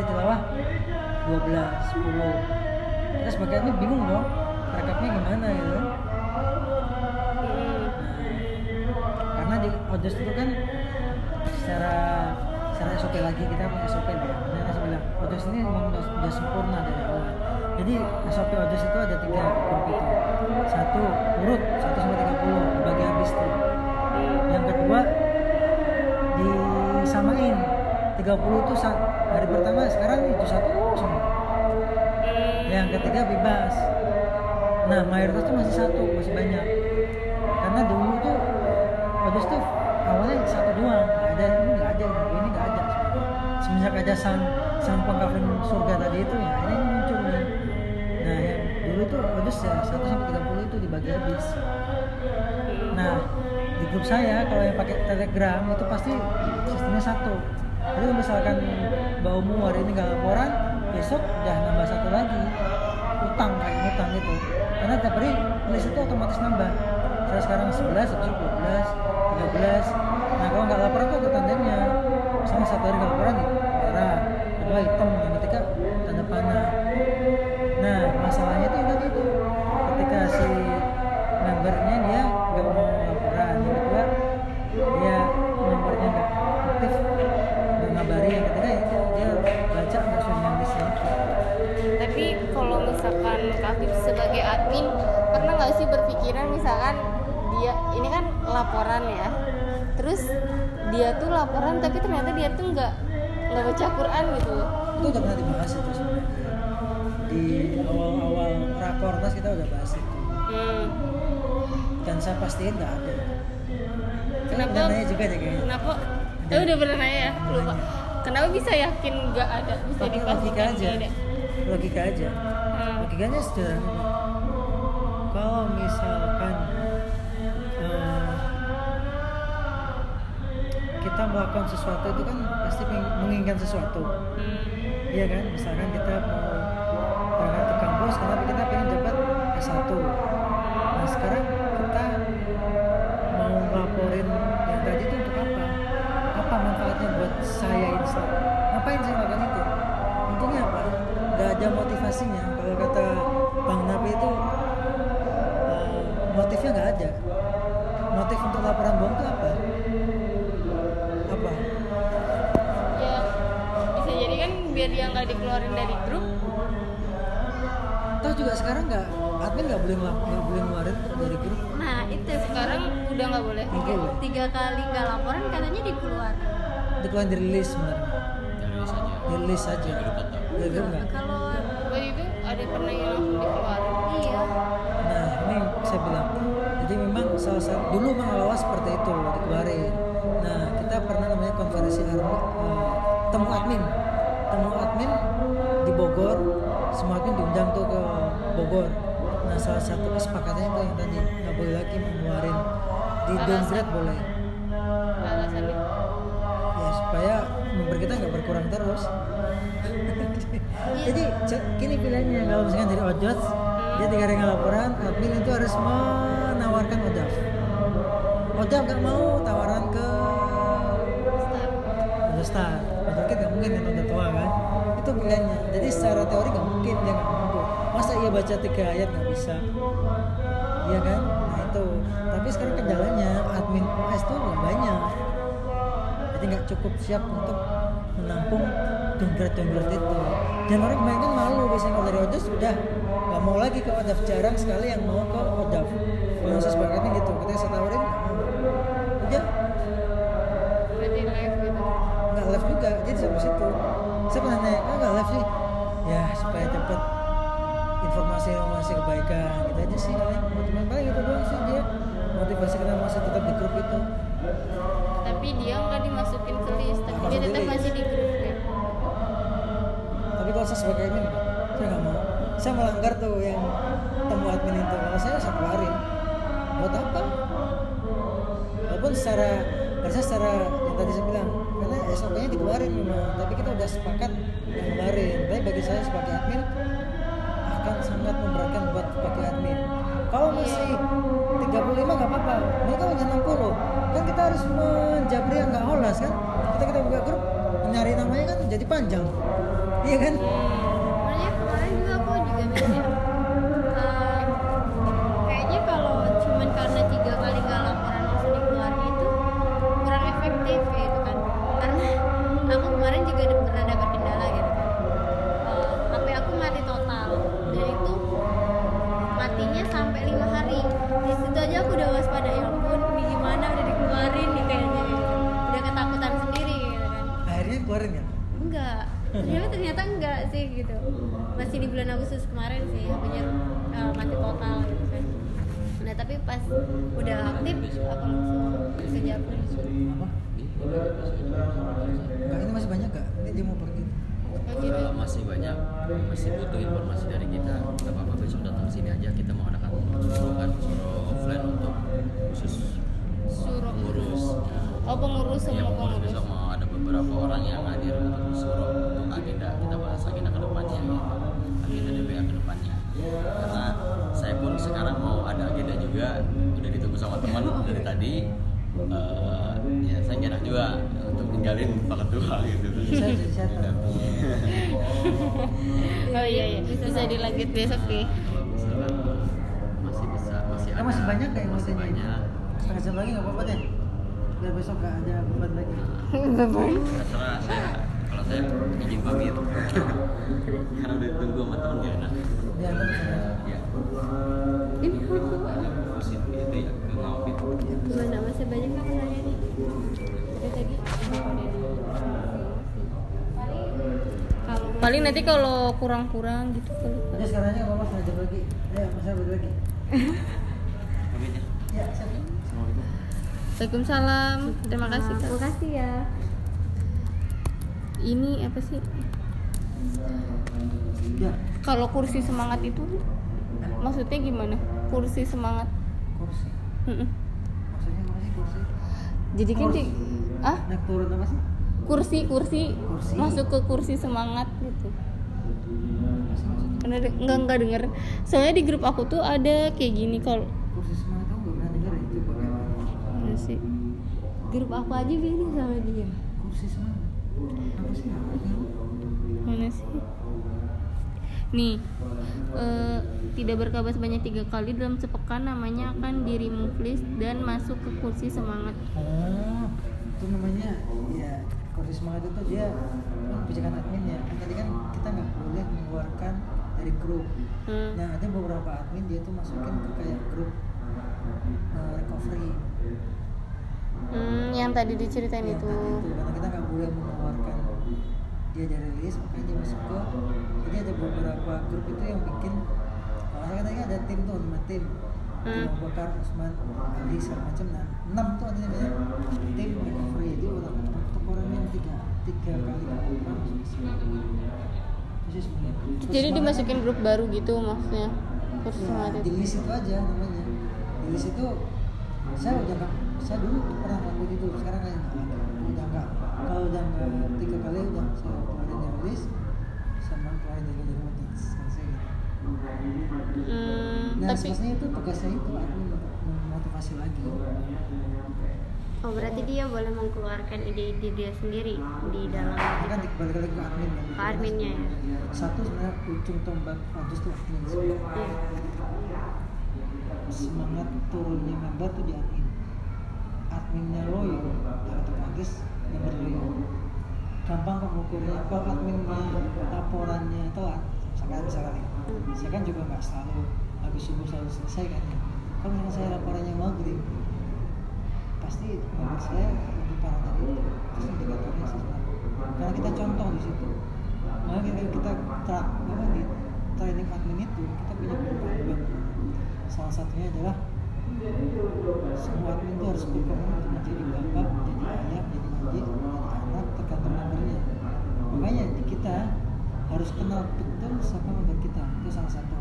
dia tilawah 12 10 kita sebagai admin bingung dong rekapnya gimana gitu. Nah, karena di Odos itu kan secara secara SOP lagi kita punya SOP ya. Dan saya bilang Odos ini memang udah, udah sempurna dari awal. Jadi SOP Odos itu ada tiga grup itu. Satu 30 tuh sa- hari pertama sekarang itu satu semua. Yang ketiga bebas. Nah mayoritas tuh masih satu, masih banyak. Karena dulu tuh Odos tuh awalnya satu doang, ada ini nggak ada ini nggak ada. Semenjak ada sang sang pengkafir surga tadi itu ya ini muncul nih. Nah yang dulu tuh Odos ya 1 sampai 30 itu dibagi habis. Nah di grup saya kalau yang pakai telegram itu pasti sistemnya satu. Jadi kalau misalkan Umu hari ini nggak laporan, besok udah nambah satu lagi utang kayak utang itu. Karena tiap hari list itu otomatis nambah. Saya sekarang 11, habis itu 12, 13. Nah kalau nggak laporan tuh ada tandanya. Misalnya satu hari nggak laporan nih, merah, hitam, yang ketiga tanda panah. Laporan tapi ternyata dia tuh nggak nggak baca Quran gitu. itu udah pernah dibahas itu sebenarnya di awal-awal rakornas kita udah bahas itu Hmm. dan saya pastiin nggak ada Kenapa? Udah nanya juga deh kayaknya Kenapa? Eh udah pernah nanya ya, lupa. Kenapa bisa yakin nggak ada? Bisa pakai logika dipastikan aja ada? logika aja Hmm. logikanya sederhana kalau misalkan melakukan sesuatu itu kan pasti menginginkan sesuatu Hmm. Iya kan, misalkan kita mau berangkat ke kampus karena kita pengen dapat S1 Nah sekarang kita mau ngelaporin yang tadi itu untuk apa? Apa manfaatnya buat saya Insta? Ngapain saya lakukan itu? Untungnya apa? Gak ada motivasinya Kalau kata Bang Nabi itu eh, Motifnya gak biar dia nggak dikeluarin dari grup. Toh juga sekarang nggak admin nggak boleh nggak boleh ngeluarin dari grup. Nah itu sekarang udah nggak boleh. Boleh. tiga kali nggak laporan katanya dikeluar Dikeluarin dari list sebenarnya. dari saja Dari list aja. Dari grup nggak. kalau Waktu itu ada pernah yang langsung dikeluarin. iya Nah ini saya bilang. Jadi memang salah satu dulu memang awal seperti itu dikeluarin. Nah kita pernah namanya konferensi admin, eh, temu admin, temu admin di Bogor. Semua admin diundang tuh ke Bogor. Nah salah satu kesepakatannya itu yang tadi nggak boleh lagi mengeluarin di downgrade boleh. Alasannya. ya supaya member kita nggak berkurang terus jadi ce- gini pilihannya kalau misalkan dari ojot dia tiga hari nggak laporan admin itu harus menawarkan odaf odaf nggak mau tawaran ke Star mungkin kan udah tua kan itu pilihannya. Jadi secara teori nggak mungkin dia nggak mampu. Masa ia baca tiga ayat nggak bisa? Iya kan? Nah itu. Tapi sekarang kendalanya admin OS tuh nggak banyak. Jadi nggak cukup siap untuk menampung downgrade downgrade itu. Dan orang kebanyakan malu biasanya kalau dari Odaf sudah nggak mau lagi ke Odaf jarang sekali yang mau ke Odaf kalau saya sepakatnya gitu. Ketika saya tawarin supaya dapat informasi informasi kebaikan gitu aja sih. Paling motivasi paling gitu doang sih dia. Motivasi kita masih tetap di grup itu. Tapi dia nggak dimasukin ke list, tapi dia Masuk tetap di list. masih di grup ya. tapi kalau saya sebagai admin saya nggak mau. Saya melanggar tuh yang temu admin itu. Kalau saya saya keluarin. Buat apa? Walaupun secara harusnya secara yang tadi saya bilang karena SOP nya dikeluarin memang. Tapi kita udah sepakat yang kemarin saya sebagai admin akan sangat memberatkan buat sebagai admin. Kalau masih 35 nggak apa-apa mereka punya 60 kan kita harus menjabri yang nggak holas kan? Kita kita buka grup nyari namanya kan jadi panjang. Iya kan? Makanya kemarin juga aku juga mikir waspada ya ampun ini gimana udah dikeluarin nih kayaknya. Gitu. udah ketakutan sendiri gitu kan? Akhirnya keluarin ya? Enggak. Ternyata ternyata enggak sih gitu. Masih di bulan Agustus kemarin sih HP-nya uh, mati total gitu kan. Nah tapi pas udah aktif aku langsung kejar apa? Enggak ini masih banyak gak ini dia mau pergi. Eh, masih banyak. Masih butuh informasi dari kita agenda DPA ke depannya karena saya pun sekarang mau ada agenda juga udah ditunggu sama teman dari tadi. Eh, ya saya nggak enak juga untuk ninggalin Pak Ketua gitu. Oh iya iya. Bisa dilanjut besok nih masih bisa masih Kan ada. masih banyak kayak masih masanya banyak. setengah jam lagi nggak apa-apa deh. Biar besok nggak ada beban lagi. Terserah saya kalau saya izin pamit. Karena udah ditunggu sama temen gak enak ya kan? Misalnya ya ini foto ada itu ya ke Maupit gimana masih banyak kan nanya nih? Dari tadi. Kalau paling nanti kalau kurang-kurang gitu kali ya sekarang aja kalau setengah jam lagi. Ya masa balik lagi. Ya ya Assalamualaikum. Waalaikumsalam. Terima kasih kak. Makasih ya ini apa sih? Ya. Kalau kursi semangat itu maksudnya gimana? Kursi semangat. Kursi. Mm-mm. maksudnya apa sih kursi? Jadi kan di ah naik turun apa sih? Kursi kursi. Kursi. masuk ke kursi semangat gitu. Apa sih maksudnya? Pernah de- nggak nggak denger. Soalnya di grup aku tuh ada kayak gini kalau kursi semangat kamu nggak pernah dengar ya Mana sih. Grup aku aja beda sama dia kursi semangat apa sih mana sih? Nih eh, tidak berkabar sebanyak tiga kali dalam sepekan namanya akan di remove list dan masuk ke kursi semangat. Oh itu namanya ya kursi semangat itu dia kan pijakan admin ya. Kan tadi kan kita nggak boleh mengeluarkan dari grup. Hmm. nah ada beberapa admin dia tuh masukin ke kayak grup eh, recovery. Hmm, yang tadi diceritain Yang itu. tadi itu karena kita nggak boleh mengeluarkan dia dari list makanya dia masuk ke jadi ada beberapa grup itu yang bikin kalau saya kan ada tim tuh lima tim. Hmm. Abu Bakar, Usman, Ali segala macam. Nah enam tuh ada namanya tim recovery itu orang untuk orang yang tiga tiga kali jadi dimasukin grup baru gitu maksudnya? Kursi ya, semangat di list itu aja namanya. Di list itu saya udah saya dulu pernah lakuin itu. Sekarang kayak udah nggak kalau udah tiga kali udah saya keluarin dari list sama keluarin dari audience selesai gitu Hmm, nah tapi sebenarnya itu tugasnya itu untuk memotivasi lagi oh berarti dia boleh mengeluarkan ide-ide dia sendiri di dalam Ini kan balik lagi ke admin kan. Ke adminnya ya. satu sebenarnya ujung tombak Agus tuh admin sebenarnya. semangat turunnya member tuh di admin adminnya loyo ya otomatis member loyo gampang kok ngukurnya kalau adminnya laporannya. Telat. Misalkan misalkan nih. Saya kan juga nggak selalu habis subuh selalu selesai kan ya. Kalau misalkan saya laporannya maghrib pasti member saya lebih parah dari itu terus indikatornya sih karena kita contoh di situ. Makanya kita, kita tra, apa di training admin itu kita punya beberapa salah satunya adalah semua itu harus berkomitmen untuk menjadi bapak, menjadi ayah, menjadi majid, menjadi anak, tergantung membernya. Makanya kita harus kenal betul siapa member kita. Itu salah satu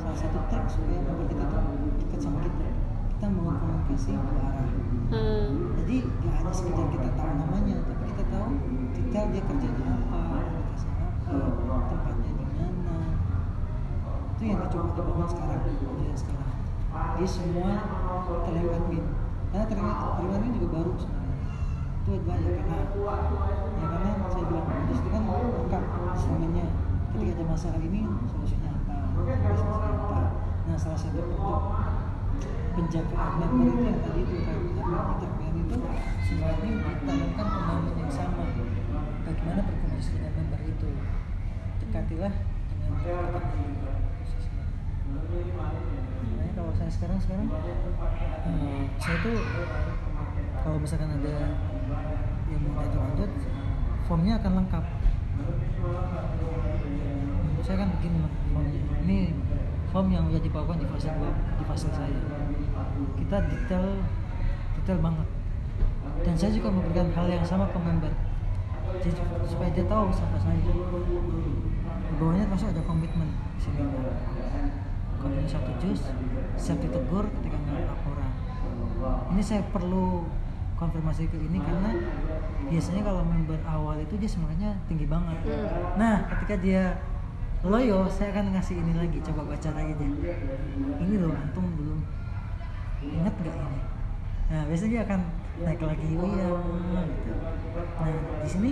salah satu trik supaya member kita tuh dekat sama kita. Kita membangun komunikasi dua arah. hmm, Jadi nggak hanya sekedar kita tahu namanya, tapi kita tahu detail dia kerjanya apa, aktivitasnya apa, tempatnya di mana. Itu yang coba dibangun sekarang, budaya sekarang. Di semua training admin. Karena training, training admin juga baru sebenarnya. itu ya karena ya karena saya bilang Otis itu kan lengkap instrumennya ketika ada masalah ini solusinya apa? Apa nah salah satu bentuk penjagaan member itu yang tadi itu kan admin itu ini ditanamkan pemahaman yang sama. Bagaimana berkomunikasi dengan member itu? Dekatilah dengan Makanya kalau saya sekarang sekarang eh, saya tuh kalau misalkan ada yang mau diatur lanjut formnya akan lengkap. Hmm, saya kan Mak, formnya ini form yang udah dibawakan di fase 2 di fase saya. Kita detail detail banget. Dan saya juga memberikan hal yang sama ke member. Jadi supaya dia tahu siapa saya. Di bawahnya termasuk ada komitmen di ini satu jus siap ditegur ketika melihat laporan. Ini saya perlu konfirmasi ke ini karena biasanya kalau member awal itu dia semangatnya tinggi banget. Nah ketika dia loyo saya akan ngasih ini lagi coba baca lagi deh ini loh antum belum ingat nggak ini? Nah biasanya dia akan naik lagi oh iya gitu. nah di sini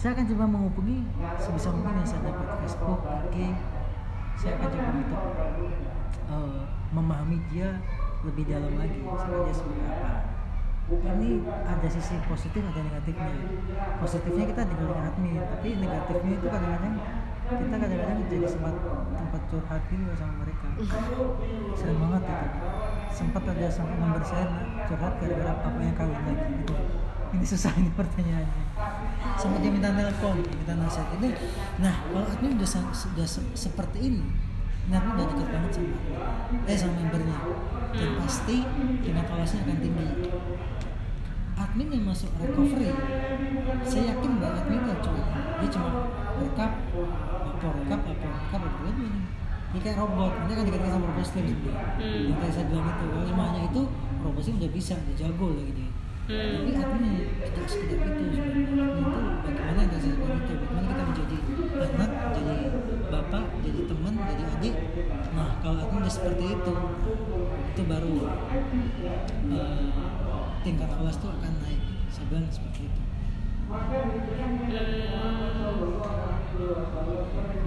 saya akan coba menghubungi sebisa mungkin yang saya dapat Facebook IG saya akan coba untuk eh, memahami dia lebih dalam lagi sama dia seperti apa. Ini ada sisi positif ada negatifnya. Positifnya kita dibanding admin tapi negatifnya itu kadang-kadang kita kadang-kadang jadi sempat tempat curhat gitu sama mereka. Sering banget itu sempat ada sampai member saya curhat gara-gara papanya kawin lagi gitu. Ini susah ini pertanyaannya sampai dia minta telepon minta nasihat. Ini nah kalau admin udah, sudah se- seperti ini. Ini admin udah dekat banget sama eh sama membernya. Dan pasti tingkat falasnya akan tinggi. Admin yang masuk recovery saya yakin bahwa admin gak cuma dia cuma rekap lapor rekap lapor rekap lapor itu ini ini kayak robot nanti akan dikatakan sama robot dia Hmm. yang tadi saya bilang itu kalau semuanya itu robot slim udah bisa udah jago lagi dia Hmm. tapi admin tidak sekedar itu sebenarnya admin itu bagaimana tadi saya bilang itu bagaimana kita menjadi anak jadi bapak jadi teman jadi adik nah kalau admin udah seperti itu itu baru eh, tingkat kelas tuh akan naik bilang seperti itu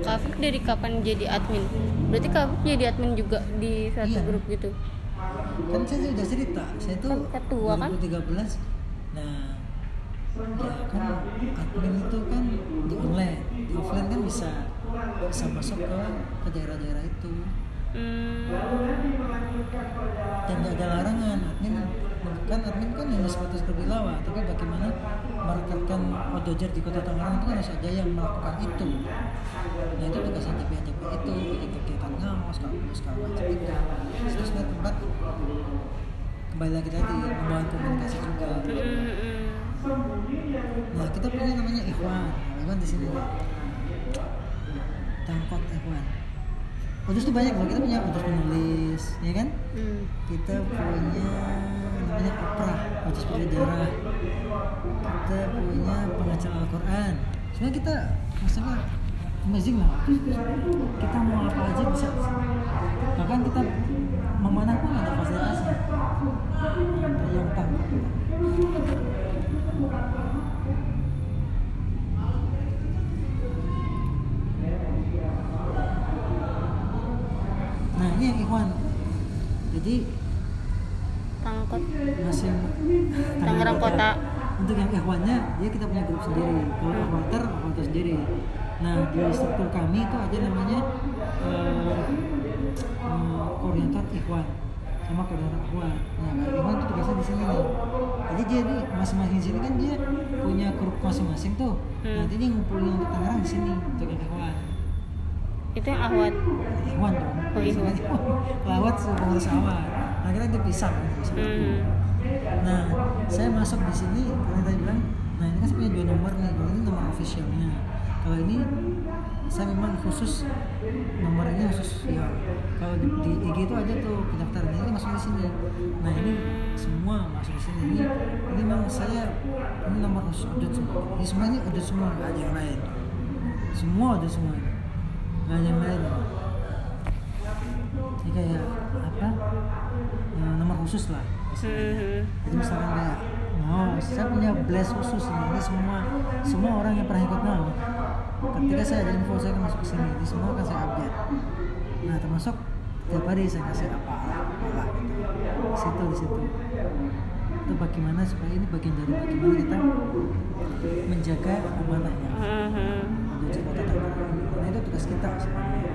Kafif dari kapan jadi admin? Berarti Kafif jadi admin juga di satu Iya. grup gitu. Kan saya sudah cerita saya tuh Kan ketua kan? 2013 nah ya kan admin itu kan di online. Di offline kan bisa bisa masuk ke ke daerah-daerah itu. Hmm, dan nggak ada larangan admin kan admin kan hanya sebatas berbilawa tapi bagaimana merekatkan odojer di kota Tangerang itu kan harus ada yang melakukan itu nah itu tugasnya DPA-DP itu bikin kegiatan ngamos kampus segala macam itu terus sebenarnya tempat kembali lagi tadi membangun komunikasi juga. Nah kita punya namanya Ikhwan. Ikhwan di sini. Tangkot Ikhwan. Udus tuh banyak loh, kita punya Udus penulis, ya kan? Hmm. kita punya namanya Opera Majelis Bersejarah kita punya pengajar Al-Quran. Sebenarnya kita maksudnya amazing lah. Kita mau apa aja bisa. Bahkan kita memanah pun ada fasilitasnya. Ada yang tahu nah ini yang Ikhwan. Jadi Tangkot. masih Tangerang Kota. untuk yang ikhwannya dia kita punya grup sendiri. Kalau akhwater akhwater sendiri nah di struktur kami itu ada namanya eh, eh, koordinator ikhwan sama koordinator ikhwan nah ikhwan itu tugasnya di sini nih jadi dia di masing-masing sini kan dia punya grup masing-masing tuh Hmm. nanti dia ngumpulin untuk Tangerang di sini untuk yang ikhwan Itu yang Ahwat. ikhwan dong Oh, Ikhwan. lawat pengurus awal nah kita dipisah kan dipisah Hmm. Nah, saya masuk di sini karena tadi bilang, nah ini kan saya punya dua nomor nih. Kalau ini nomor officialnya. Kalau ini saya memang khusus nomor ini khusus ya. Kalau di, di IG itu aja tuh pendaftaran ini masuk di sini. Nah ini semua masuk di sini. Ini ini memang saya ini nomor khusus audit semua. Ini semua ini audit semua nggak ada yang lain. Semua audit semua. Nggak ada yang lain. Ini kayak apa? Ya, nomor khusus lah Mhm. jadi misalkan kayak mau saya punya blast khusus ini, ini semua semua orang yang pernah ikut mau ketika saya ada info saya akan masuk ke sini. Ini semua akan saya update. Nah termasuk tiap hari saya kasih apa apa gitu. Di situ di situ. Itu bagaimana supaya ini bagian dari bagaimana kita menjaga amanahnya. Kota Tangerang ini karena itu tugas kita sebenarnya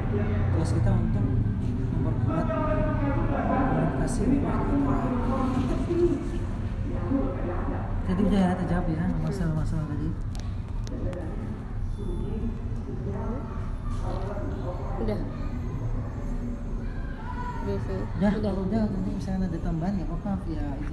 tugas kita untuk memperkuat komunikasi antara jadi udah terjawab ya masalah-masalah tadi udah. Udah udah kalau udah. nanti misalnya ada tambahan ya apa-apa Mhm. via WA